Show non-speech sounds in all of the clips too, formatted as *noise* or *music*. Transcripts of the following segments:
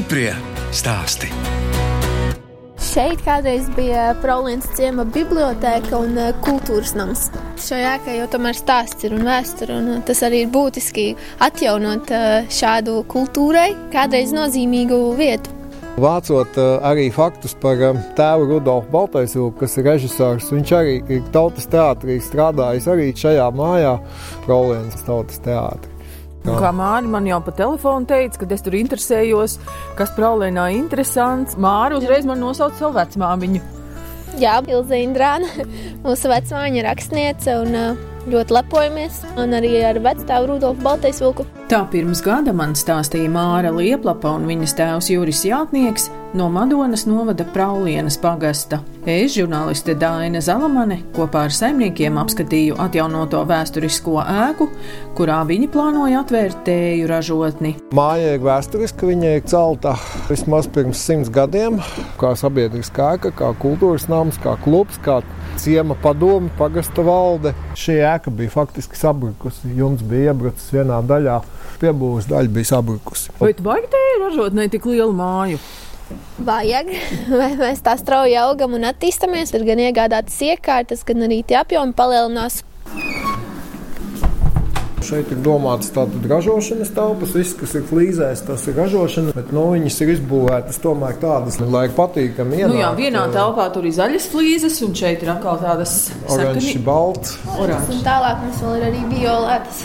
Stiprie stāsti. Šeit kādreiz bija Prolīnas ciema biblioteka un uh, kultūras nams. Šajā ēkā jau tomēr stāsts ir un vēsture, un uh, tas arī ir būtiski atjaunot uh, šādu kultūrai kādreiz nozīmīgu vietu. Vācot arī faktus par tēvu Rudolfu Baltaisvilku, kas ir režisors, viņš arī ir tautas teātrī strādājis arī šajā mājā, Prolīnas tautas teātrī. Un Kā Mārija man jau pa telefonu teica, kad es tur interesējos, kas Praulēnā interesants, Māra uzreiz man nosauca savu vecmāmiņu. Jā, Ilza Indrāna, *laughs* mūsu vecmāmiņa rakstniece, un uh, ļoti lepojamies, un arī ar vecstāvu Rudolfu Baltaisvilku. Tā pirms gada man stāstīja Māra Lieplapa un viņas tēvs Juris Jātnieks no Madonas novada Praulienas pagasta. Es, žurnāliste Dāna Zalamane, kopā ar saimniekiem apskatīju atjaunoto vēsturisko ēku, kurā viņi plānoja atvērt tēju ražotni. Māja ir vēsturiska, viņa ir celta vismaz pirms simts gadiem, kā sabiedriska ēka, kā kultūras nams, kā klubs, kā ciema padomu, pagasta valde. Šī ēka bija faktiski sabrukusi. Jums bija iebrucis vienā daļā piebūves daļa bija sabrukusi. Vai tu vajag tēju ražot ne tik lielu māju? Vajag, *laughs* vai mēs tā strauji augam un attīstāmies, ir gan iegādātas iekārtas, gan arī tie apjomi palielinās. Šeit ir domāts tātad ražošanas telpas, viss, kas ir flīzēs, tas ir ražošana, bet no viņas ir izbūvētas tomēr tādas, lai patīkami ienākt. Nu jā, vienā telpā tur ir zaļas flīzes, un šeit ir atkal tādas oranži, balts. Oranži. Un tālāk mums vēl ir arī violētas.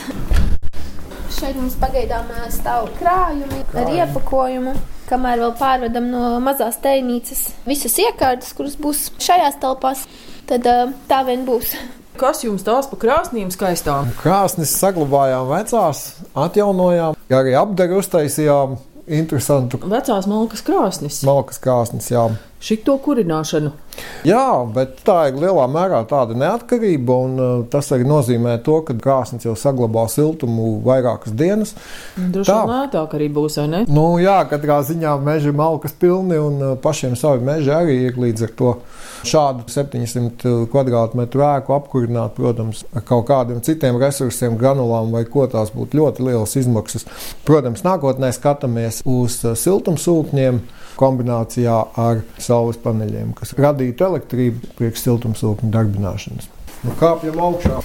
Šeit mums pagaidām stāv krājumi ar iepakojumu. Kamēr vēl pārvedam no mazās tēnīcas visas iekārtas, kuras būs šajās telpās, tad tā vien būs. Kas jums tās pa krāsnīm skaistām? Krāsnes saglabājām vecās, atjaunojām, arī apdaru uztaisījām. Interesantu. Vecās malkas krāsnes. Malkas krāsnes, jā. Šito kurināšanu. Jā, bet tā ir lielā mērā tāda neatkarība, un uh, tas arī nozīmē to, ka krāsnes jau saglabā siltumu vairākas dienas. Droši vien lētāk arī būs, vai ne? Nu, jā, katrā ziņā meži malkas pilni, un uh, pašiem savi meži arī ir līdz ar to šādu 700 kvadrātmetru ēku apkurināt, protams, ar kaut kādiem citiem resursiem, granulām vai ko tās būtu ļoti lielas izmaksas. Protams, nākotnē skatāmies uz uh, siltumsūkņiem kombinācijā ar saules paneļiem, kas radītu elektrību priekš siltumsūkņu darbināšanas. Nu, kāpjam augšā!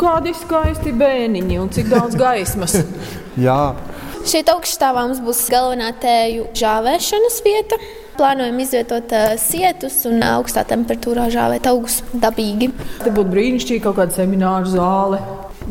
Kādi skaisti bēniņi un cik daudz gaismas! *laughs* Jā. Šeit augšstāvā mums būs galvenā tēju žāvēšanas vieta. Plānojam izvietot uh, sietus un augstā temperatūrā žāvēt augus dabīgi. Te būtu brīnišķīgi kaut kāda semināru zāle.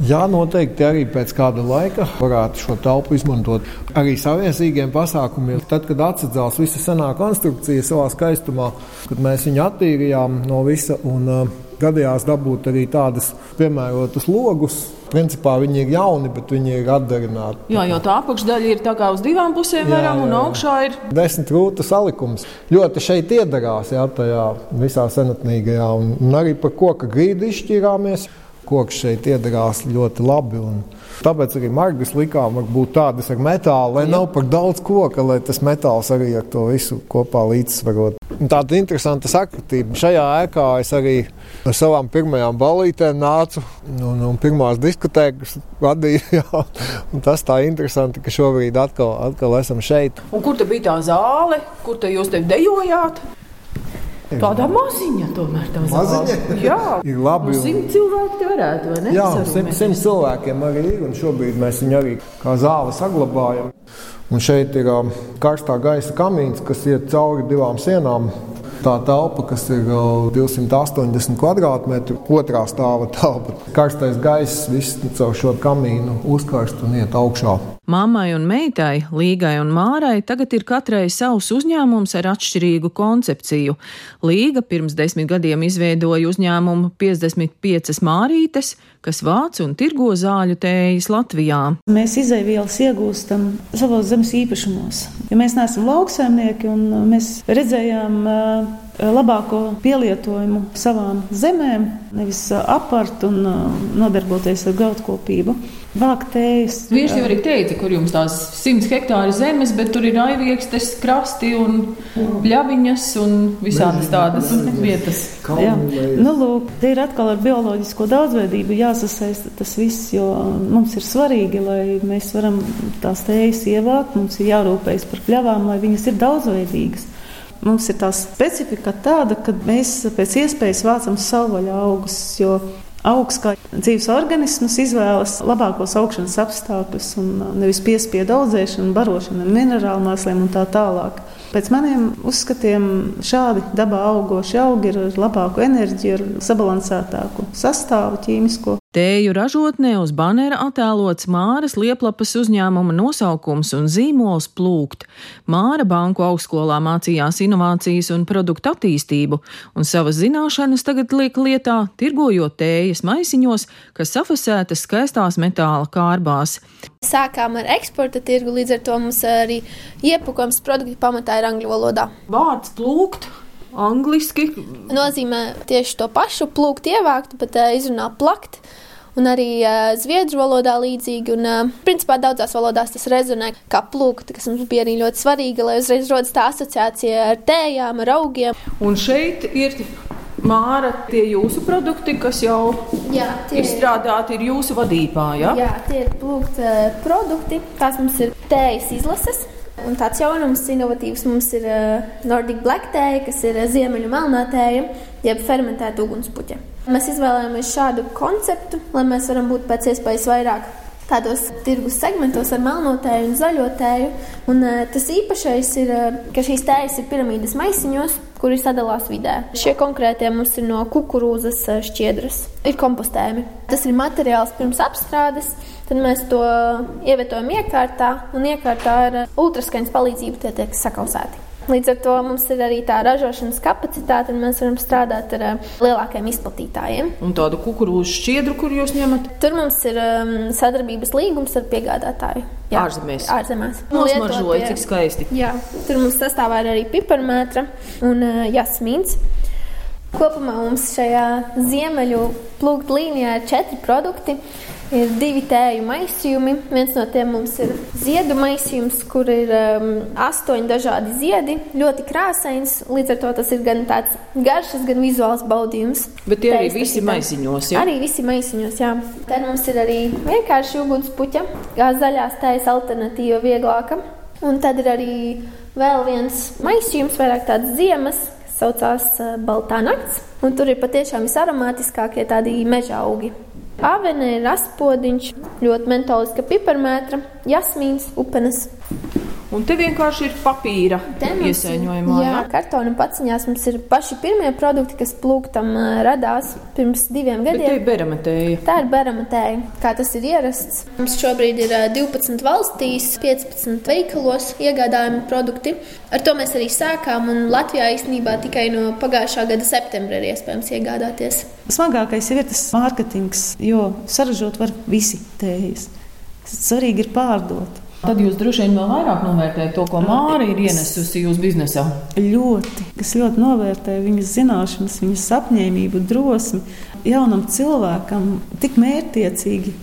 Jā, noteikti arī pēc kāda laika varētu šo telpu izmantot arī saviesīgiem pasākumiem. Tad, kad atsadzās visa senā konstrukcija savā skaistumā, kad mēs viņu attīrījām no visa un uh, gadījās dabūt arī tādas piemērotas logus. Principā viņi ir jauni, bet viņi ir atdarināti. Jā, jo tā apakšdaļa ir tā kā uz divām pusēm varam, un augšā ir desmit rūta salikums. Ļoti šeit iedarās, jā, tajā visā senatnīgajā, un, un arī par koka grīdu izšķirāmies koks šeit iedarās ļoti labi. Tāpēc arī margas likām būt tādas ar metālu, lai nav par daudz koka, lai tas metāls arī ar to visu kopā līdzsvarot. Tāda interesanta sakritība. Šajā ēkā es arī ar savām pirmajām balītēm nācu un, un pirmās diskotēkas vadīju. Jā. *laughs* Un tas tā interesanti, ka šobrīd atkal, atkal esam šeit. Un kur te bija tā zāle, kur te jūs te dejojāt? Tāda maziņa, tomēr tā maziņa. Jā, ir labi. Nu, simt cilvēki te varētu, vai ne? Jā, simt, simt cilvēkiem arī ir, un šobrīd mēs viņu arī kā zāli saglabājam. Un šeit ir um, karstā gaisa kamīns, kas iet cauri divām sienām. Tā telpa, kas ir 280 km2, otrā stāva telpa. Karstais gaiss viss caur šo kamīnu uzkarst un iet augšā. Mammai un meitai, Līgai un Mārai, tagad ir katrai savs uzņēmums ar atšķirīgu koncepciju. Līga pirms desmit gadiem izveidoja uzņēmumu 55 mārītes, kas vāc un tirgo zāļu tējas Latvijā. Mēs izaivielas iegūstam savos zemes īpašumos. Ja mēs neesam lauksaimnieki un mēs redzējām labāko pielietojumu savām zemēm, nevis apart un nodarboties ar graudkopību. Vākt tējas. Viņš jau arī teica, kur jums tās 100 hektāri zemes, bet tur ir aiviekstes, krasti un pļaviņas un visādas tādas vietas. Jā. Nu, lūk, te ir atkal ar bioloģisko daudzveidību jāsasaista tas viss, jo mums ir svarīgi, lai mēs varam tās tējas ievākt, mums ir jārūpējas par pļavām, lai viņas ir daudzveidīgas. Mums ir tā specifika tāda, ka mēs pēc iespējas vācam savvaļā augus, jo augs kā dzīves organisms izvēlas labākos augšanas apstākļus un nevis piespiedu audzēšanu, barošanu ar minerālu mēsliem un tā tālāk. Pēc maniem uzskatiem šādi dabā augoši augi ir ar labāku enerģiju, ar sabalansētāku sastāvu ķīmisko. Tēju ražotnē uz banera attēlots Māras Lieplapas uzņēmuma nosaukums un zīmols plūkt. Māra banku augstskolā mācījās inovācijas un produktu attīstību, un savas zināšanas tagad liek lietā, tirgojot tējas maisiņos, kas safasētas skaistās metāla kārbās. Sākām ar eksporta tirgu, līdz ar to mums arī iepakojums produkti pamatā ir angļu valodā. Vārds plūkt angliski. Nozīmē tieši to pašu plūkt, ievākt, bet uh, izrunā plakt. Un arī uh, zviedru valodā līdzīgi, un uh, principā daudzās valodās tas rezonē kā plūkta, kas mums bija arī ļoti svarīga, lai uzreiz rodas tā asociācija ar tējām, ar augiem. Un šeit ir Māra, tie jūsu produkti, kas jau jā, ir izstrādāti, ir jūsu vadībā. Ja? Jā, tie ir plūkta produkti. Tās mums ir tējas izlases. Un tāds jaunums, inovatīvs mums ir uh, Nordic Black tēja, kas ir uh, ziemeļu melnā tēja, jeb fermentēta ugunspuķa. Mēs izvēlējāmies šādu konceptu, lai mēs varam būt pēc iespējas vairāk tādos tirgus segmentos ar melno tēju un zaļo tēju. Un, uh, tas īpašais ir, ka šīs tējas ir piramīdas maisiņos, kuri sadalās vidē. Šie konkrētie mums ir no kukurūzas šķiedras, ir kompostējami. Tas ir materiāls pirms apstrādes. Tad mēs to ievietojam iekārtā, un iekārtā ar ultraskaņas palīdzību tie tiek sakausēti. Līdz ar to mums ir arī tā ražošanas kapacitāte, un mēs varam strādāt ar uh, lielākiem izplatītājiem. Un tādu kukurūzu šķiedru, kur jūs ņemat? Tur mums ir um, sadarbības līgums ar piegādātāju. Jā, ārzemēs. ārzemēs. Nosmaržoja, cik skaisti. Jā, tur mums sastāvā ir arī piparmētra un uh, jasmīns. Kopumā mums šajā ziemeļu plūktu līnijā ir četri produkti. Ir divi tēju maisījumi. Viens no tiem mums ir ziedu maisījums, kur ir um, astoņi dažādi ziedi. Ļoti krāsains. Līdz ar to tas ir gan tāds garšas, gan vizuāls baudījums. Bet tie arī visi maisiņos. Ja? Arī visi maisiņos, jā. Tad mums ir arī vienkārši ugunspuķa, kā zaļās tējas alternatīva, vieglāka. Un tad ir arī vēl viens maisījums, vairāk tāds ziemas, kas saucās uh, Baltā nakts. Un tur ir patiešām visaromātiskākie tādi meža augi. Avene ir aspodiņš, ļoti mentoliska piparmētra, jasmīns, upenes. Un te vienkārši ir papīra iesaiņojumā. Jā, jā. kartona paciņās mums ir paši pirmie produkti, kas plūktam radās pirms diviem gadiem. Bet tā ir beramatēja. Tā ir beramatēja, kā tas ir ierasts. Mums šobrīd ir 12 valstīs, 15 veikalos iegādājumi produkti. Ar to mēs arī sākām, un Latvijā īstenībā tikai no pagājušā gada septembra ir iespējams iegādāties. Smagākais ir tas mārketings, jo saražot var visi tējas. Svarīgi ir pārdot. Tad jūs droši vien vēl vairāk novērtējat to, ko Māra ir ienesusi jūsu biznesā. Ļoti, kas ļoti novērtē viņas zināšanas, viņas apņēmību, drosmi. Jaunam cilvēkam tik mērķtiecīgi,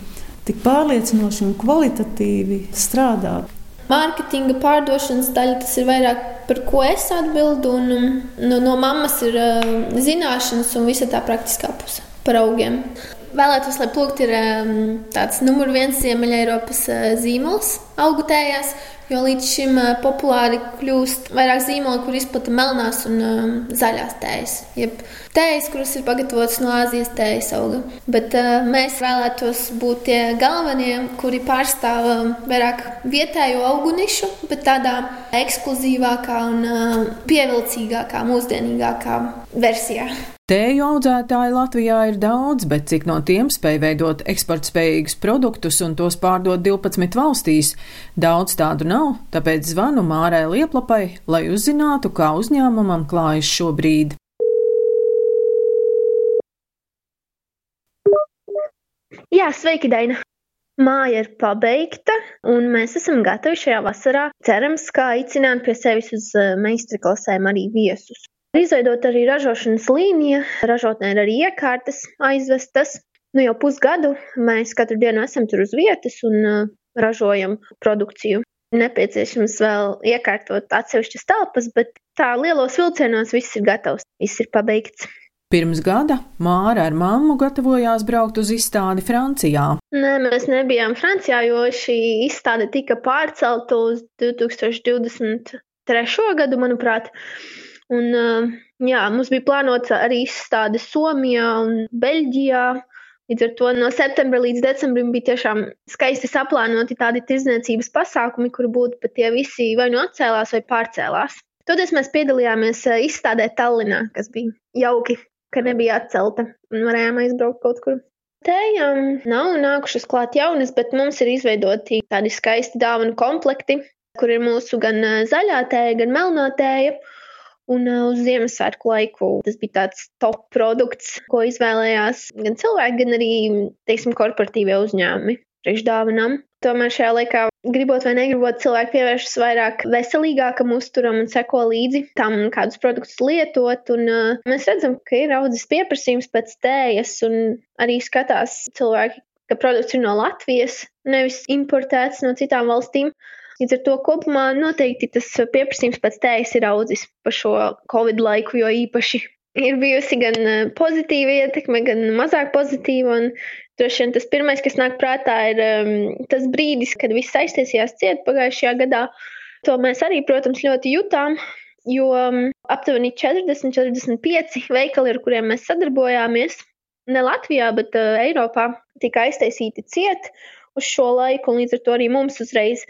tik pārliecinoši un kvalitatīvi strādāt. Mārketinga pārdošanas daļa tas ir vairāk par ko es atbildu. Un, no, no mammas ir uh, zināšanas un visa tā praktiskā puse par augiem. Vēlētos, lai plūkt ir um, tāds numur viens Ziemeļ-Eiropas uh, zīmols augutējās, jo līdz šim uh, populāri kļūst vairāk zīmoli, kur izplata melnās un um, zaļās tējas. Jeb tējas, kuras ir pagatavotas no Āzijas tējas auga. Bet uh, mēs vēlētos būt tie galvenie, kuri pārstāv um, vairāk vietējo augu nišu, bet tādā ekskluzīvākā un uh, pievilcīgākā, mūsdienīgākā versijā. Tēju audzētāji Latvijā ir daudz, bet cik no tiem spēj veidot eksportspējīgus produktus un tos pārdot 12 valstīs? Daudz tādu nav, tāpēc zvanu Mārai Lieplapai, lai uzzinātu, kā uzņēmumam klājas šobrīd. Jā, sveiki, Daina! Māja ir pabeigta, un mēs esam gatavi šajā vasarā. Cerams, ka aicinām pie sevis uz meistara klasēm arī viesus. Izveidot arī ražošanas līnija, ražotnē ir arī iekārtas aizvestas. Nu, jau pusgadu mēs katru dienu esam tur uz vietas un uh, ražojam produkciju. Nepieciešams vēl iekārtot atsevišķas telpas, bet tā lielos vilcienos viss ir gatavs, viss ir pabeigts. Pirms gada Māra ar mammu gatavojās braukt uz izstādi Francijā. Nē, mēs nebijām Francijā, jo šī izstāde tika pārcelta uz 2023. gadu, manuprāt. Un, jā, mums bija plānots arī izstāde Somijā un Beļģijā. Līdz ar to no septembra līdz decembrim bija tiešām skaisti saplānoti tādi tirdzniecības pasākumi, kur būtu pat tie visi vai nu atcēlās vai pārcēlās. Toties mēs piedalījāmies eh, izstādē Tallinā, kas bija jauki, ka nebija atcelta un varējām aizbraukt kaut kur. Tējām nav nākušas klāt jaunas, bet mums ir izveidoti tādi skaisti dāvanu komplekti, kur ir mūsu gan eh, zaļā tēja, gan melnā tēja. Un uh, uz Ziemassvētku laiku tas bija tāds top produkts, ko izvēlējās gan cilvēki, gan arī, teiksim, korporatīvie uzņēmumi priekšdāvinām. Tomēr šajā laikā, gribot vai negribot, cilvēki pievēršas vairāk veselīgākam uzturam un seko līdzi tam, kādus produktus lietot. Un, uh, mēs redzam, ka ir audzis pieprasījums pēc tējas, un arī skatās cilvēki, ka produkts ir no Latvijas, nevis importēts no citām valstīm. Līdz ar to kopumā noteikti tas pieprasījums pēc tējas ir audzis pa šo Covid laiku, jo īpaši ir bijusi gan eh, pozitīva ietekme, gan mazāk pozitīva. Droši vien tas pirmais, kas nāk prātā, ir um, tas brīdis, kad viss aiztaisījās ciet pagājušajā gadā. To mēs arī, protams, ļoti jutām. Jo um, aptuveni 40, 45 veikali, ar kuriem mēs sadarbojāmies, ne Latvijā, bet uh, Eiropā, tika aiztaisīti ciet uz šo laiku, un līdz ar to arī mums uzreiz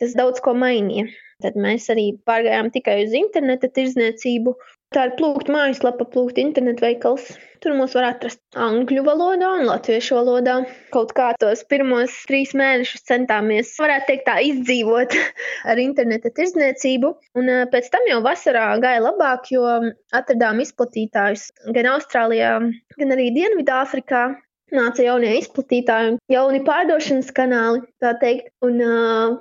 tas daudz ko mainīja. Tad mēs arī pārgājām tikai uz interneta tirdzniecību. Tā ir plūkt mājaslapa, plūkt internetu veikals. Tur mūs var atrast angļu valodā un latviešu valodā. Kaut kā tos pirmos trīs mēnešus centāmies, varētu teikt, tā izdzīvot *laughs* ar interneta tirdzniecību. Un pēc tam jau vasarā gāja labāk, jo atradām izplatītājus gan Austrālijā, gan arī Dienvidāfrikā nāca jaunie izplatītāji, jauni pārdošanas kanāli, tā teikt. Un uh,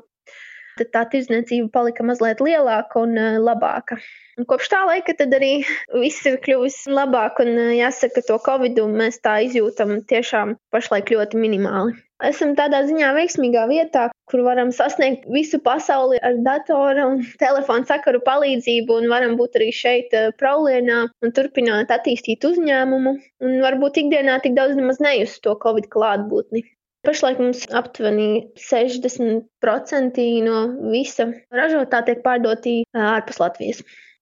tad tā tirdzniecība palika mazliet lielāka un uh, labāka. Un kopš tā laika arī *laughs* viss ir kļuvis labāk, un uh, jāsaka, to covidu mēs tā izjūtam tiešām pašlaik ļoti minimāli. Esam tādā ziņā veiksmīgā vietā, kur varam sasniegt visu pasauli ar datora un *laughs* telefona sakaru palīdzību, un varam būt arī šeit, uh, Praulienā, un turpināt attīstīt uzņēmumu. Un varbūt ikdienā tik daudz nemaz nejust to Covid klātbūtni. Pašlaik mums aptuveni 60% no visa ražotā tiek pārdoti ārpus Latvijas.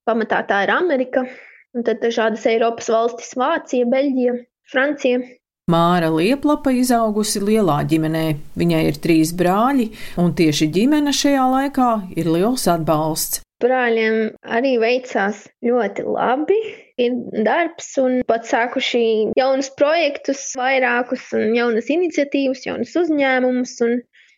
Pamatā tā ir Amerika, un tad dažādas Eiropas valstis - Vācija, Beļģija, Francija. Māra Lieplapa izaugusi lielā ģimenē. Viņai ir trīs brāļi, un tieši ģimene šajā laikā ir liels atbalsts. Brāļiem arī veicās ļoti labi. Ir darbs, un pat sākuši jaunus projektus, vairākus, un jaunas iniciatīvas, jaunas uzņēmumus,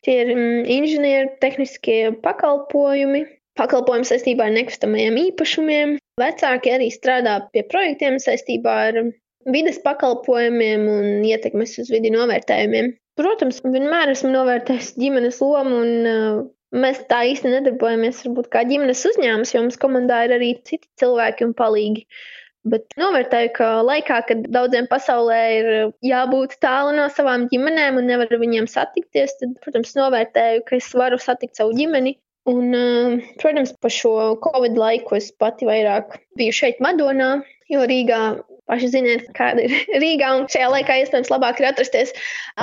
tie ir mm, inženieru tehniskie pakalpojumi, pakalpojumi saistībā ar nekustamajiem īpašumiem. Vecāki arī strādā pie projektiem saistībā ar vides pakalpojumiem un ietekmes uz vidi novērtējumiem. Protams, vienmēr esmu novērtējis ģimenes lomu un Mēs tā īsti nedarbojamies varbūt kā ģimenes uzņēmums, jo mums komandā ir arī citi cilvēki un palīgi. Bet novērtēju, ka laikā, kad daudziem pasaulē ir jābūt tālu no savām ģimenēm un nevar viņiem satikties, tad, protams, novērtēju, ka es varu satikt savu ģimeni. Un, eh, protams, pa šo Covid laiku es pati vairāk biju šeit, Madonā, jo Rīgā paši ziniet, kāda ir *laughs* Rīgā. Un šajā laikā iespējams labāk ir atrasties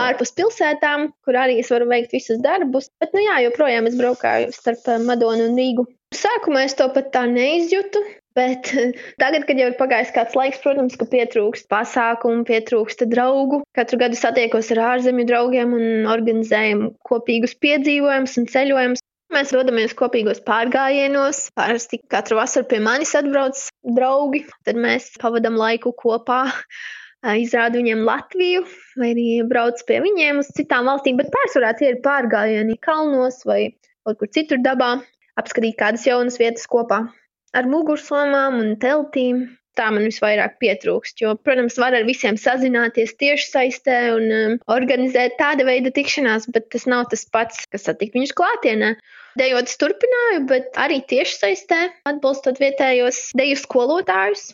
ārpus pilsētām, kur arī es varu veikt visus darbus. Bet, nu jā, joprojām es braukāju starp eh, Madonu un Rīgu. Sākumā es to pat tā neizjūtu. Bet *laughs* tagad, kad jau ir pagājis kāds laiks, protams, ka pietrūkst pasākumu, pietrūkst draugu. Katru gadu satiekos ar ārzemju draugiem un organizējam kopīgus piedzīvojumus un ceļojumus. Mēs dodamies kopīgos pārgājienos. Parasti katru vasaru pie manis atbrauc draugi. Tad mēs pavadām laiku kopā. Izrādu viņiem Latviju, vai arī brauc pie viņiem uz citām valstīm, bet pārsvarā tie ir pārgājieni kalnos vai kaut kur citur dabā, apskatīt kādas jaunas vietas kopā ar mugursomām un teltīm. Tā man visvairāk pietrūkst, jo, protams, var ar visiem sazināties tieši saistē un um, organizēt tāda veida tikšanās, bet tas nav tas pats, kas satikt viņus klātienē. Dejot es turpināju, bet arī tiešsaistē atbalstot vietējos deju skolotājus.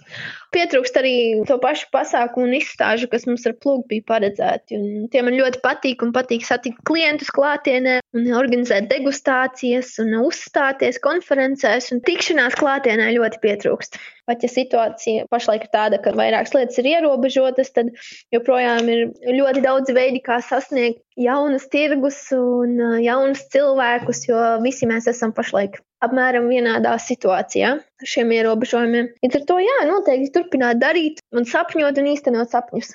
Pietrūkst arī to pašu pasākumu un izstāžu, kas mums ar plūgu bija paredzēti. Un tie man ļoti patīk un patīk satikt klientus klātienē un organizēt degustācijas un uzstāties konferencēs un tikšanās klātienē ļoti pietrūkst. Pat ja situācija pašlaik ir tāda, ka vairākas lietas ir ierobežotas, tad joprojām ir ļoti daudz veidi, kā sasniegt jaunus tirgus un jaunus cilvēkus, jo visi mēs esam pašlaik apmēram vienādā situācijā ar šiem ierobežojumiem. Līdz ar to, jā, noteikti turpināt darīt un sapņot un īstenot sapņus.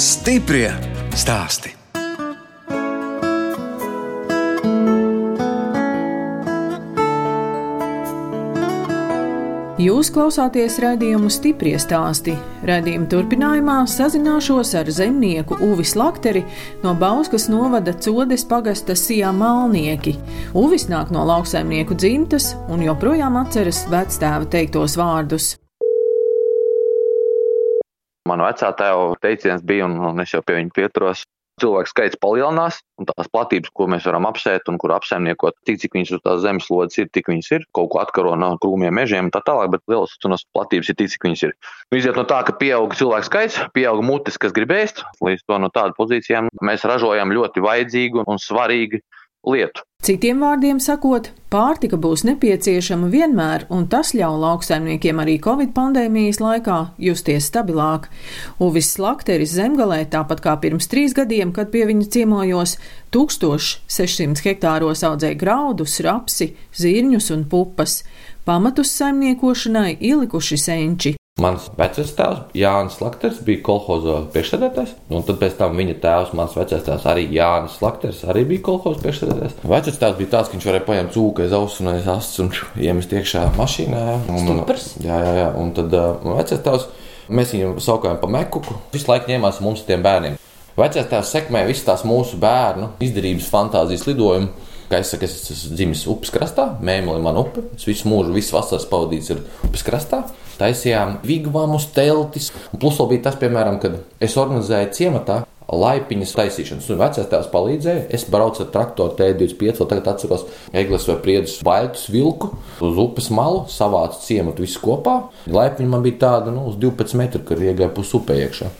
Stiprie stāsti! Jūs klausāties raidījumu stipri stāstī. Raidījuma turpinājumā sazināšos ar zemnieku Uvis Lakteri no Bauskas novada Codes pagasta Sijā Malnieki. Uvis nāk no lauksaimnieku dzimtas un joprojām atceras vectēva teiktos vārdus. Man vecā tēva teiciens bija, un es jau pie viņa pieturos, cilvēku skaits palielinās, un tās platības, ko mēs varam apsēt un kur apsaimniekot, tik cik viņas uz tās zemeslodes ir, tik viņas ir. Kaut ko atkaro no krūmiem mežiem un tā tālāk, bet lielas tunas platības ir tik, cik viņas ir. Nu, iziet no tā, ka pieauga cilvēku skaits, pieauga mutes, kas grib ēst, līdz to no tāda pozīcijām mēs ražojam ļoti vajadzīgu un svarīgu lietu. Citiem vārdiem sakot, pārtika būs nepieciešama vienmēr, un tas ļauj lauksaimniekiem arī Covid pandēmijas laikā justies stabilāk. Uvis Slakteris zemgalē, tāpat kā pirms trīs gadiem, kad pie viņa ciemojos, 1600 hektāros audzēja graudus, rapsi, zirņus un pupas. Pamatus saimniekošanai ielikuši senči. Mans vecais tēvs, Jānis Lakters, bija kolhoza priekšsēdētājs, un tad pēc tam viņa tēvs, mans vecais tēvs, arī Jānis Lakters, arī bija kolhoza priekšsēdētājs. Vecais tēvs bija tāds, ka viņš varēja paņemt cūku aiz auss un aiz astes un iemest iekšā mašīnā. Un, Stiprs. jā, jā, jā, un tad uh, vecais tēvs, mēs viņu saukājām pa mekuku, visu laiku ņēmās mums tiem bērniem. Vecais tēvs sekmēja visas tās mūsu bērnu izdarības fantāzijas lidojumu. Kā es saku, es esmu dzimis upes krastā, mēmeli man upe. Es visu mūžu, visu vasaras pavadīju upes krastā. Taisījām vigvamus, teltis. Plus vēl bija tas, piemēram, kad es organizēju ciematā laipiņas taisīšanas. Un vecais tēvs palīdzēja. Es braucu ar traktoru T25, vēl tagad atceros Eglis vai Priedus vaļtus vilku uz upes malu, savācu ciematu visu kopā. Laipiņa man bija tāda, nu, uz 12 metru, kad iegāja pus upē iekšā.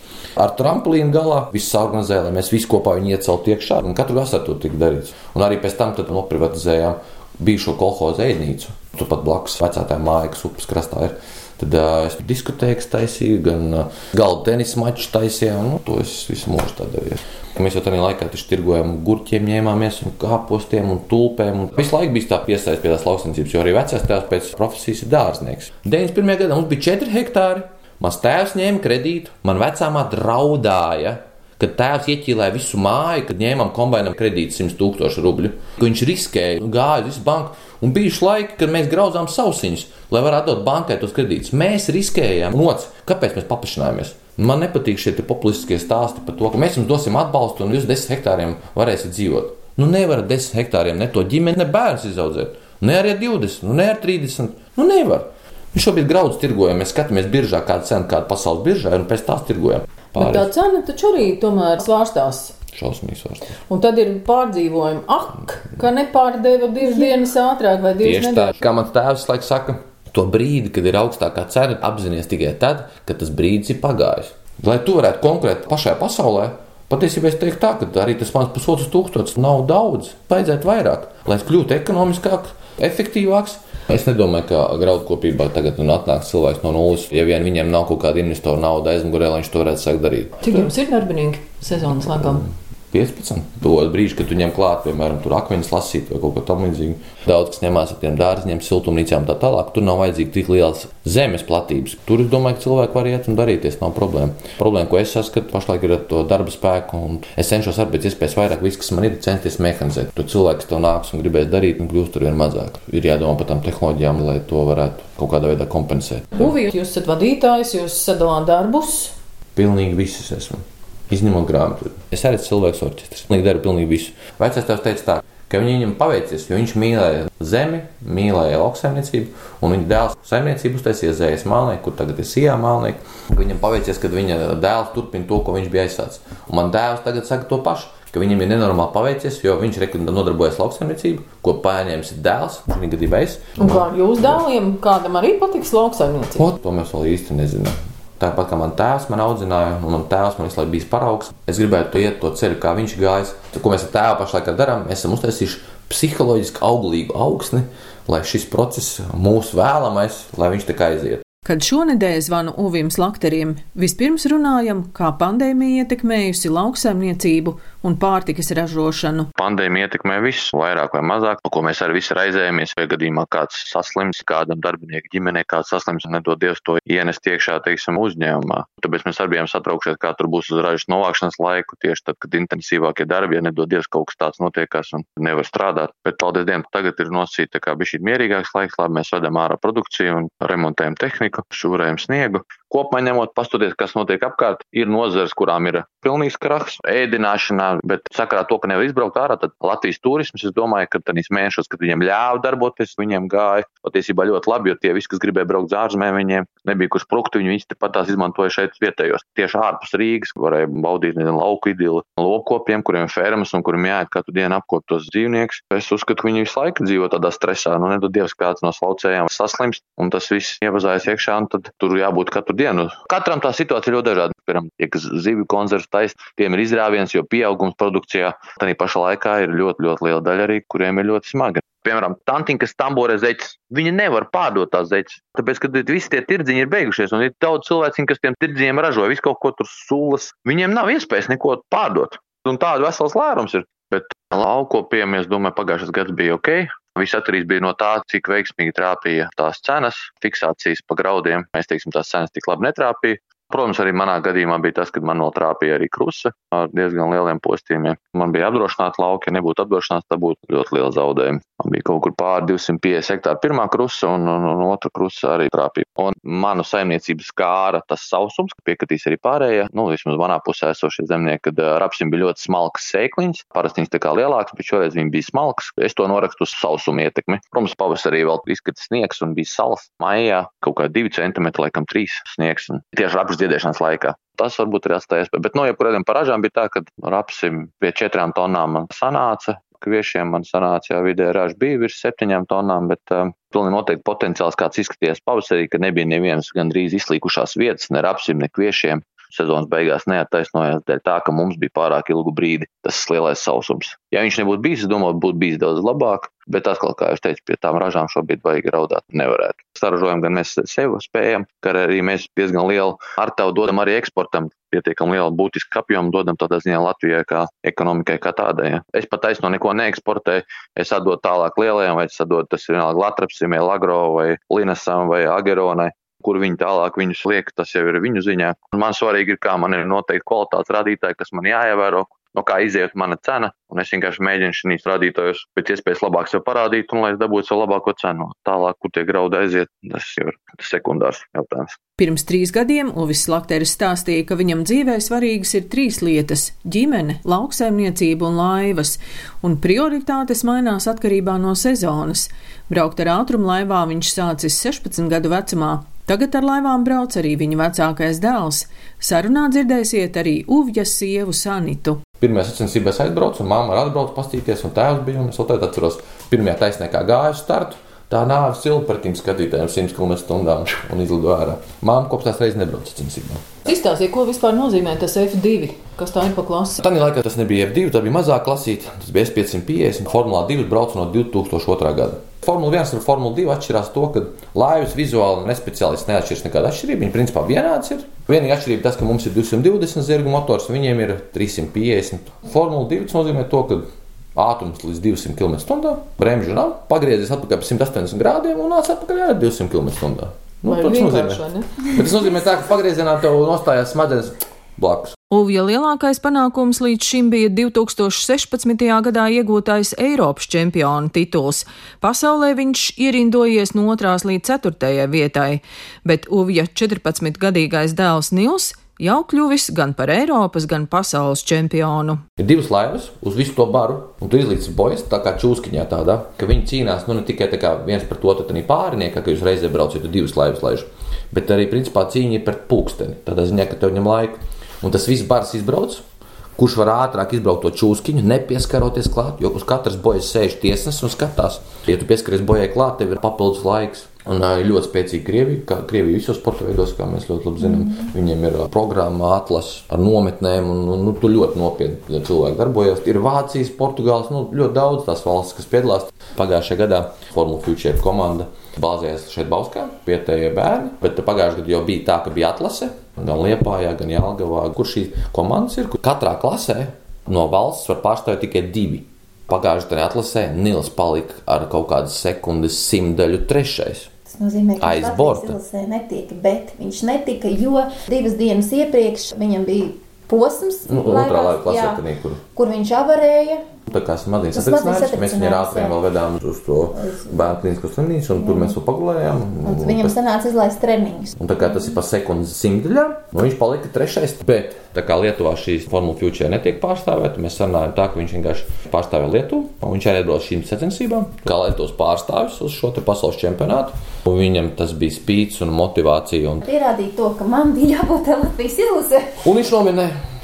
Ar tramplīnu galā viss organizēja, lai mēs visi kopā viņu ieceltu iekšā. Un katru vasaru to tika darīts. Un arī pēc tam noprivatizējām bijušo kolhozu ēdnīcu. Turpat blakus vecākā māja, kas upes krastā ir. Tad uh, es diskotēku taisīju, gan uh, galda tenisa maču taisījām. Nu, to es visu mūžu darīju. Mēs jau tajā laikā tirgojām gurķiem, ņēmāmies un kāpostiem un tulpēm. Un visu laiku bija tā piesaistīta pie tās lauksaimniecības, jo arī vecais tēvs pēc profesijas ir dārznieks. 91. gadā mums bija 4 hektāri. Mans tēvs ņēma kredītu, man vecāmā draudāja, kad tēvs ieķīlēja visu māju, kad ņēmām kombinam kredītu 100 tūkstošu rubļu. Viņš riskēja, gāja uz banku. Un bija laiki, kad mēs grauzām sausiņus, lai varētu dot bankai tos kredītus. Mēs riskējām, noc, kāpēc mēs paplašinājāmies. Man nepatīk šie populistiskie stāsti par to, ka mēs jums dosim atbalstu un jūs desmit hektāriem varēsiet dzīvot. Nu, nevarat desmit hektāriem ne to ģimeni, ne bērnu izaudzēt. Ne arī ar 20, nu, ne ar 30. Nu, nevar. Mēs šobrīd graudus tirgojam, mēs skatāmies biržā, kāda cena, kāda pasaules biržā, un pēc tās tirgojam. Bet tā cena taču arī tomēr svārstās. Šausmīgs vārds. Un tad ir pārdzīvojumi. Ak, ka nepārdeva divas dienas ātrāk vai divas nedēļas. kā mans tēvs laikam saka, to brīdi, kad ir augstākā cena, apzināties tikai tad, kad tas brīdis ir pagājis. Lai tu varētu konkurēt pašā pasaulē, patiesībā es teiktu tā, ka arī tas mans pusotrs tūkstotis nav daudz. Vajadzētu vairāk, lai es kļūtu ekonomiskāks, efektīvāks. Es nedomāju, ka graudkopībā tagad nu atnāks cilvēks no nulles. Ja vien viņiem nav kaut kāda investora nauda aizmugurē, lai viņš to varētu sākt darīt. Cik jums ir darbinieki sezonas laikā? 15. To brīdi, kad tu ņem klāt, piemēram, akmeņus lasīt vai kaut ko tamlīdzīgu. Daudz kas ņemās ar tiem dārziem, siltumnīcām tā tālāk. Tur nav vajadzīgi tik liels zemes platības. Tur es domāju, ka cilvēki var iet un darīties, nav problēma. Problēma, ko es saskatu, pašlaik ir ar to darba spēku, un es cenšos ar pēc iespējas vairāk, viss, kas man ir, censties mehanizēt. Tur cilvēks to nāks un gribēs darīt, un kļūst ar vien mazāk. Ir jādomā par tām tehnoloģijām, lai to varētu kaut kādā veidā kompensēt. Uvi, jūs esat vadītājs, jūs sadalāt darbus. Pilnīgi visus esmu. Izņemot grāmatu. Es arī esmu cilvēks orķestris. Viņš dara pilnīgi visu. Vecais tēvs teica tā, ka viņam paveicies, jo viņš mīlēja zemi, mīlēja lauksaimniecību, un viņa dēls saimniecību uztaisīja zējas mālnieku, kur tagad ir sijā mālnieku. Viņam paveicies, ka viņa dēls turpina to, ko viņš bija aizsācis. Un man dēls tagad saka to pašu. Viņam ir nenormāli paveicies, jo viņš nodarbojas lauksaimniecību, ko paņēmis dēls, viņa gadījumā es. Un kā jūs dēliem, kādam arī patiks lauksaimniecība? To mēs vēl īsti nezinām. Tāpat kā man tēvs man audzināja, un man tēvs man visu laiku bija paraugs, es gribētu iet to ceļu, kā viņš gājis. Ko mēs ar tēvu pašlaik darām, mēs esam uztaisījuši psiholoģiski auglīgu augsni, lai šis process, mūsu vēlamais, lai viņš tā kā aiziet. Kad šonadēļ zvanu Uvim Slakterim, vispirms runājam, kā pandēmija ietekmējusi lauksaimniecību un pārtikas ražošanu. Pandēmija ietekmē visu, vairāk vai mazāk, par ko mēs arī visi raizējamies. Vai gadījumā kāds saslims, kādam darbinieku ģimenei kāds saslims nedod Dievs to ienest iekšā, teiksim, uzņēmumā. Tāpēc mēs arī bijām satraukšies, kā tur būs uz ražas novākšanas laiku, tieši tad, kad intensīvākie darbi, ja nedod Dievs kaut kas tāds notiekās un nevar strādāt. Bet, paldies Dievam, tagad ir nosīta kā bija šī mierīgāks laiks, labi, mēs vedam ārā produkciju un remontējam tehniku, šūrējam sniegu. Kopumā ņemot, pastoties, kas notiek apkārt, ir nozares, kurām ir pilnīgs krahs, ēdināšanā, bet sakarā to, ka nevar izbraukt ārā, tad Latvijas turisms, es domāju, ka tādīs mēnešos, kad viņiem ļāva darboties, viņiem gāja patiesībā ļoti labi, jo tie visi, kas gribēja braukt uz ārzemēm, viņiem nebija kur sprukt, viņi viņus tepat tās izmantoja šeit vietējos. Tieši ārpus Rīgas varēja baudīt nezinu, lauku idilu lopkopiem, kuriem ir fermas un kuriem jāiet katru dienu apkopot tos dzīvniekus. Es uzskatu, ka viņi visu laiku dzīvo tādā stresā, nu nedod Dievs kāds no slaucējiem saslimst, un tas viss ievazājas iekšā, un tad tur jābūt katru dienu. Katram tā situācija ļoti dažāda. Piemēram, tie, kas zivju konzervus taisa, tiem ir izrāviens, jo pieaugums produkcijā tā pašā laikā ir ļoti, ļoti liela daļa arī, kuriem ir ļoti smagi. Piemēram, tantiņa, kas tamborē zeķes, viņi nevar pārdot tās zeķes. Tāpēc, ka visi tie tirdziņi ir beigušies, un ir daudz cilvēku, kas tiem tirdziņiem ražo visu kaut ko tur sulas. Viņiem nav iespējas neko pārdot. Un tādu vesels lērums ir. Bet laukopiem, es domāju, pagājušais gads bija ok. Viss atkarīgs bija no tā, cik veiksmīgi trāpīja tās cenas, fiksācijas pa graudiem. Mēs teiksim, tās cenas tik labi netrāpīja. Protams, arī manā gadījumā bija tas, ka man vēl trāpīja arī krusta ar diezgan lieliem postījumiem. Man bija apdrošināta lauka, ja nebūtu apdrošināts, tad būtu ļoti liela zaudējuma. Man bija kaut kur pār 250 hektāru pirmā krusta un, un, un otra krusta arī trāpīja. Un manu saimniecības skāra tas sausums, ka piekritīs arī pārējie, nu, vismaz manā pusē esošie zemnieki, kad rapsim bija ļoti smalks sēkliņš, parasti tā kā lielāks, bet šoreiz viņi bija smalks. Es to norakstu uz sausuma ietekmi. Protams, pavasarī vēl izskatās sniegs un bija salas. Maijā kaut kā 2 cm, laikam 3 sniegs. Tieši rapsi dziedēšanas laikā. Tas varbūt ir atstājis, bet no jebkurām paražām bija tā, ka rapsim pie četrām tonnām man sanāca. Kviešiem man sanāca, jau vidē raža bija virs septiņām tonnām, bet uh, pilnīgi noteikti potenciāls kāds izskatījās pavasarī, ka nebija nevienas gandrīz izslīkušās vietas, ne rapsim, ne kviešiem sezonas beigās neattaisnojās dēļ tā, ka mums bija pārāk ilgu brīdi tas lielais sausums. Ja viņš nebūtu bijis, es domāju, būtu bijis daudz labāk, bet atkal, kā jau teicu, pie tām ražām šobrīd baigi raudāt nevarētu. Saražojam gan mēs sev spējam, ka arī mēs diezgan lielu ar tevu dodam arī eksportam. Pietiekami lielu būtisku apjomu dodam tādā ziņā Latvijai kā ekonomikai kā tādai. Ja. Es pat taisno neko neeksportēju, es atdodu tālāk lielajiem, vai es atdodu tas vienalga Latrapsim, vai Lagro, vai Linasam, vai Ageronai kur viņi tālāk viņus liek, tas jau ir viņu ziņā. Man svarīgi ir, kā man ir noteikti kvalitātes rādītāji, kas man jāievēro, no kā iziet mana cena, es vienkārši mēģinu šīs rādītājus pēc iespējas labāk sev parādīt, un lai es dabūtu savu labāko cenu. Tālāk, kur tie graudi aiziet, tas jau ir sekundārs jautājums. Pirms trīs gadiem Uvis Lakteris stāstīja, ka viņam dzīvē svarīgas ir trīs lietas - ģimene, lauksaimniecība un laivas, un prioritātes mainās atkarībā no sezonas. Braukt ar ātrumlaivā viņš sācis 16 gadu vecumā, Tagad ar laivām brauc arī viņa vecākais dēls. Sarunā dzirdēsiet arī Uvjas sievu Sanitu. Pirmajā sacensībās aizbraucu, un arī atbrauca pastīties, un tēvs bija. Un es vēl atceros, pirmajā taisnē kā gāju startu. Tā nāve silpa pretim skatītājiem 100 km/h un izlido ārā. Māma kopš tās reizes nebrauca sacensībām. Izstāstiet, ko vispār nozīmē tas F2? Kas tā ir pa klasi? Tā laikā tas nebija F2, tā bija mazā klasīte. Tas bija S550. Formulā 2 braucu no 2002. gada. Formula 1 un Formula 2 atšķirās to, ka laivas vizuāli un nespeciālisti neatšķiras nekāda atšķirība. Viņi principā vienāds ir. Vienīgā atšķirība tas, ka mums ir 220 zirgu motors, un viņiem ir 350. Formula 2 nozīmē to, ka ātrums līdz 200 km/h, bremžu nav, pagriezies atpakaļ pa 180 grādiem un nāc atpakaļ ar 200 km/h. Nu, tas nozīmē, tas nozīmē tā, ka pagriezienā tev nostājās smadzenes blakus. Uvja lielākais panākums līdz šim bija 2016. gadā iegūtais Eiropas čempiona tituls. Pasaulē viņš ierindojies no 2. līdz 4. vietai, bet Uvja 14-gadīgais dēls Nils jau kļuvis gan par Eiropas, gan pasaules čempionu. Ir divas laivas uz visu to baru, un tu izlīdz bojas tā kā čūskiņā tādā, ka viņi cīnās nu, ne tikai viens par to, tad arī pāriniekā, ka jūs reizē braucat divas laivas laižu, bet arī principā cīņa ir par pulksteni. Tādā ziņā, ka tev ņem laiku. Un tas viss bars izbrauc, kurš var ātrāk izbraukt to čūskiņu, nepieskaroties klāt, jo uz katras bojas sēž tiesnesis un skatās. Ja tu pieskaries bojai klāt, tev ir papildus laiks. Un ir ļoti spēcīga Krievija, kā Krievija visos sporta veidos, kā mēs ļoti labi zinām. Mm. Viņiem ir programma, atlases ar nometnēm, un nu, tur ļoti nopietni cilvēki darbojas. Ir Vācijas, Portugāles, nu, ļoti daudz tās valstis, kas piedalās. Pagājušajā gadā Formula Future komanda bāzējās šeit Bauskā, vietējie bērni, bet pagājušajā gadā jau bija tā, ka bija atlase gan Liepājā, gan Jālgavā, kur šīs komandas ir. Katrā klasē no valsts var pārstāvēt tikai divi Pagājušajā gadā atlasē Nils palika ar kaut kādas sekundes simtaļu trešais. Nozīmē, ka viņš izlasē netika, bet viņš netika, jo divas dienas iepriekš viņam bija posms, nu, laivās, jā, kur... kur viņš avarēja. Tā kā smadzenes satricinājums, mēs viņu ātriem vēl vedām uz to bērnu klīnisko slimnīcu, un tur mēs vēl pagulējām. Un, un viņam tas... sanāca izlaist treniņus. Un tā kā tas ir pa sekundes simtdaļām, nu viņš palika trešais. Bet tā kā Lietuvā šīs Formula Future netiek pārstāvēta, mēs sarunājam tā, ka viņš vienkārši pārstāvē Lietuvu, un viņš arī iedos šīm sacensībām, kā lai tos pārstāvis uz šo pasaules čempionātu. Un viņam tas bija spīts un motivācija. Un... Pierādīt to, ka man bija jābūt Latvijas izlasē. Un viņš nominēja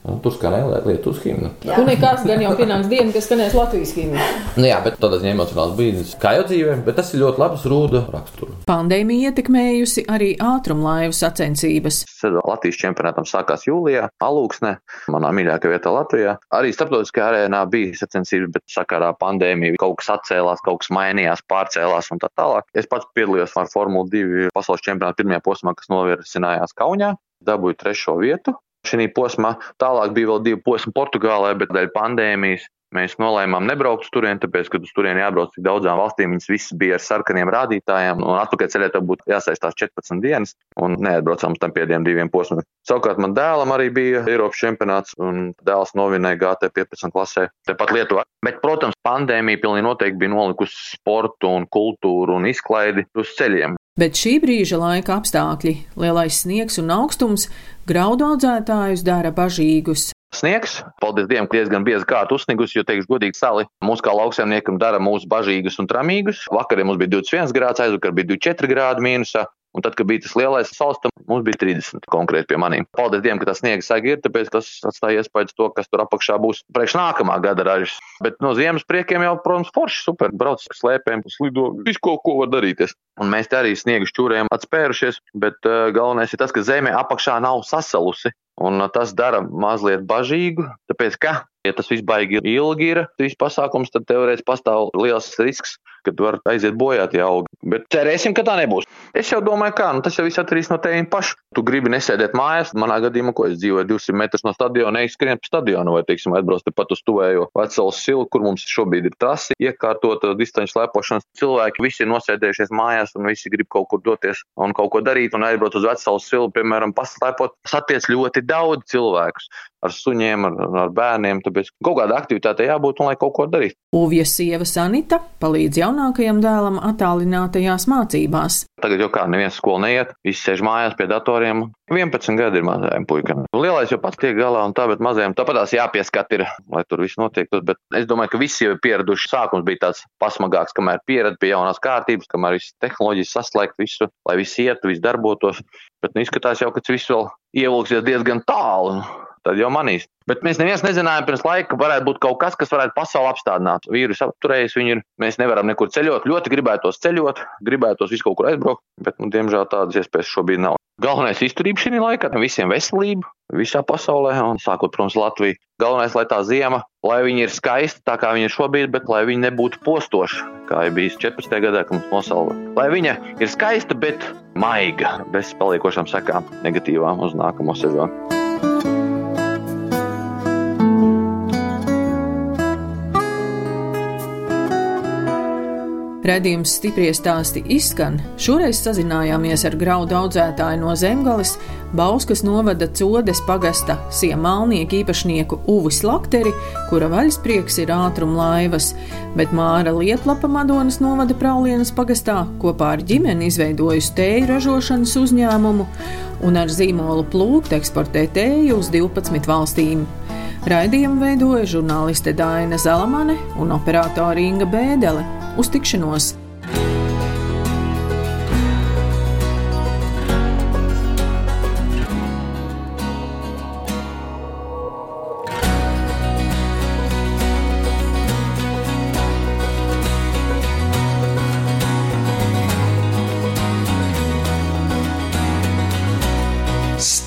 Un tur skanēja Lietuvas himna. Un nekāds gan jau pienāks diena, kas skanēs Latvijas himna. Nu jā, bet tādā ziņā emocionāls brīdis, kā jau dzīvē, bet tas ir ļoti labs rūda raksturu. Pandēmija ietekmējusi arī ātrumlaivu sacensības. Latvijas čempionātam sākās jūlijā, Alūksnē, manā mīļākajā vietā Latvijā. Arī starptautiskajā arēnā bija sacensības, bet sakarā pandēmija kaut kas atcēlās, kaut kas mainījās, pārcēlās un tā tālāk. Es pats piedalījos ar Formuli 2 pasaules čempionātu pirmajā posmā, kas novirsinājās Kaunijā dabūju trešo vietu. Šī posmā tālāk bija vēl divi posmi Portugālē, bet dēļ pandēmijas mēs nolēmām nebraukt uz turieni, tāpēc, ka uz turieni jābrauc tik daudzām valstīm. Viņas visas bija ar sarkaniem rādītājiem, un atpakaļ ceļā tam būtu jāsaistās 14 dienas, un neatbraucām tam pēdējiem diviem posmiem. Savukārt man dēlam arī bija Eiropas čempionāts, un dēls novinēja GT 15 klasē, tepat Lietuvā. Bet, protams, pandēmija pilnīgi noteikti bija nolikusi sportu un kultūru un izklaidi uz ceļiem. Bet šī brīža laika apstākļi, lielais sniegs un augstums, graudu audzētājus dara bažīgus. Sniegs, paldies Dievam, ka diezgan biezi kārt uzsnigus, jo, teikšu, godīgi sali mūsu kā lauksaimniekam dara mūsu bažīgus un tramīgus. Vakarā mums bija 21 grāds, aizvakar bija 24 grādi mīnusā. Un tad, kad bija tas lielais salstam, mums bija 30 konkrēti pie maniem. Paldies Dievam, ka tas sniegs sagi ir, tāpēc tas atstāja iespēju to, kas tur apakšā būs priekš nākamā gada ražas. Bet no ziemas priekiem jau, protams, forši super. Brauc slēpēm, slido, visu ko, ko var darīties. Un mēs te arī sniegu šķūrējam atspērušies, bet uh, galvenais ir tas, ka zeme apakšā nav sasalusi. Un tas dara mazliet bažīgu, tāpēc, ka, ja tas viss baigi ilgi ir, šis pasākums, tad teorētiski pastāv liels risks, kad var aiziet bojā tie augi. Bet cerēsim, ka tā nebūs. Es jau domāju, kā nu, tas jau viss atkarīgs no tevis paša. Tu gribi nesēdēt mājās, manā gadījumā, ko es dzīvoju 200 metrus no stadiona, neizskrien pa stadionu vai, teiksim, atbraukt pat uz tuvējo vecālu silu, kur mums šobrīd ir trasi, iekārtota distanču slēpošanas. Cilvēki visi ir nosēdējušies mājās un visi grib kaut kur doties un kaut ko darīt un aizbraukt uz vecālu silu, piemēram, paslēpot. Satiec ļoti daudz cilvēkus ar suņiem, ar, ar bērniem. Tāpēc kaut kāda aktivitāte jābūt un lai kaut ko darītu. Uvja sieva Sanita palīdz jaunākajam dēlam attālinātajās mācībās. Tagad jau kā neviens skolu neiet, visi sēž mājās pie datoriem. 11 gadi ir mazajam puikam. Lielais jau pats tiek galā un tā, bet mazajam tāpatās jāpieskat ir, lai tur viss notiektos. Bet es domāju, ka visi jau ir pieraduši. Sākums bija tāds pasmagāks, kamēr pierad pie jaunās kārtības, kamēr viss tehnoloģijas saslēgt visu, lai viss ietu, viss darbotos. Bet nu, izskatās jau, ka tas viss vēl ievilksies diezgan tālu tad jau manīs. Bet mēs neviens nezinājām pirms laika, ka varētu būt kaut kas, kas varētu pasauli apstādināt. Vīrusu apturējis viņu ir. Mēs nevaram nekur ceļot. Ļoti gribētos ceļot, gribētos visu kaut kur aizbraukt, bet, nu, diemžēl tādas iespējas šobrīd nav. Galvenais izturība šī laikā, visiem veselība, visā pasaulē, un sākot, protams, Latviju. Galvenais, lai tā ziema, lai viņa ir skaista, tā kā viņa ir šobrīd, bet lai viņa nebūtu postoša, kā ir bijis 14. gadā, kad mums nosalva. Lai viņa ir skaista, bet maiga, bez paliekošām sekām negatīvām uz nākamo sezonu. Redījums stipri stāsti izskan. Šoreiz sazinājāmies ar graudu audzētāju no Zemgales, Bauskas novada Codes pagasta siemalnieku īpašnieku Uvis Lakteri, kura vaļasprieks ir ātrumlaivas, bet Māra Lietlapa Madonas novada Praulienas pagastā kopā ar ģimeni izveidojusi tēju ražošanas uzņēmumu un ar zīmolu plūkt eksportē tēju uz 12 valstīm. Raidījumu veidoja žurnāliste Dāna Zalamane un operātore Inga Bēdele. Uz tikšanos!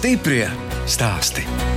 Stiprie stāsti.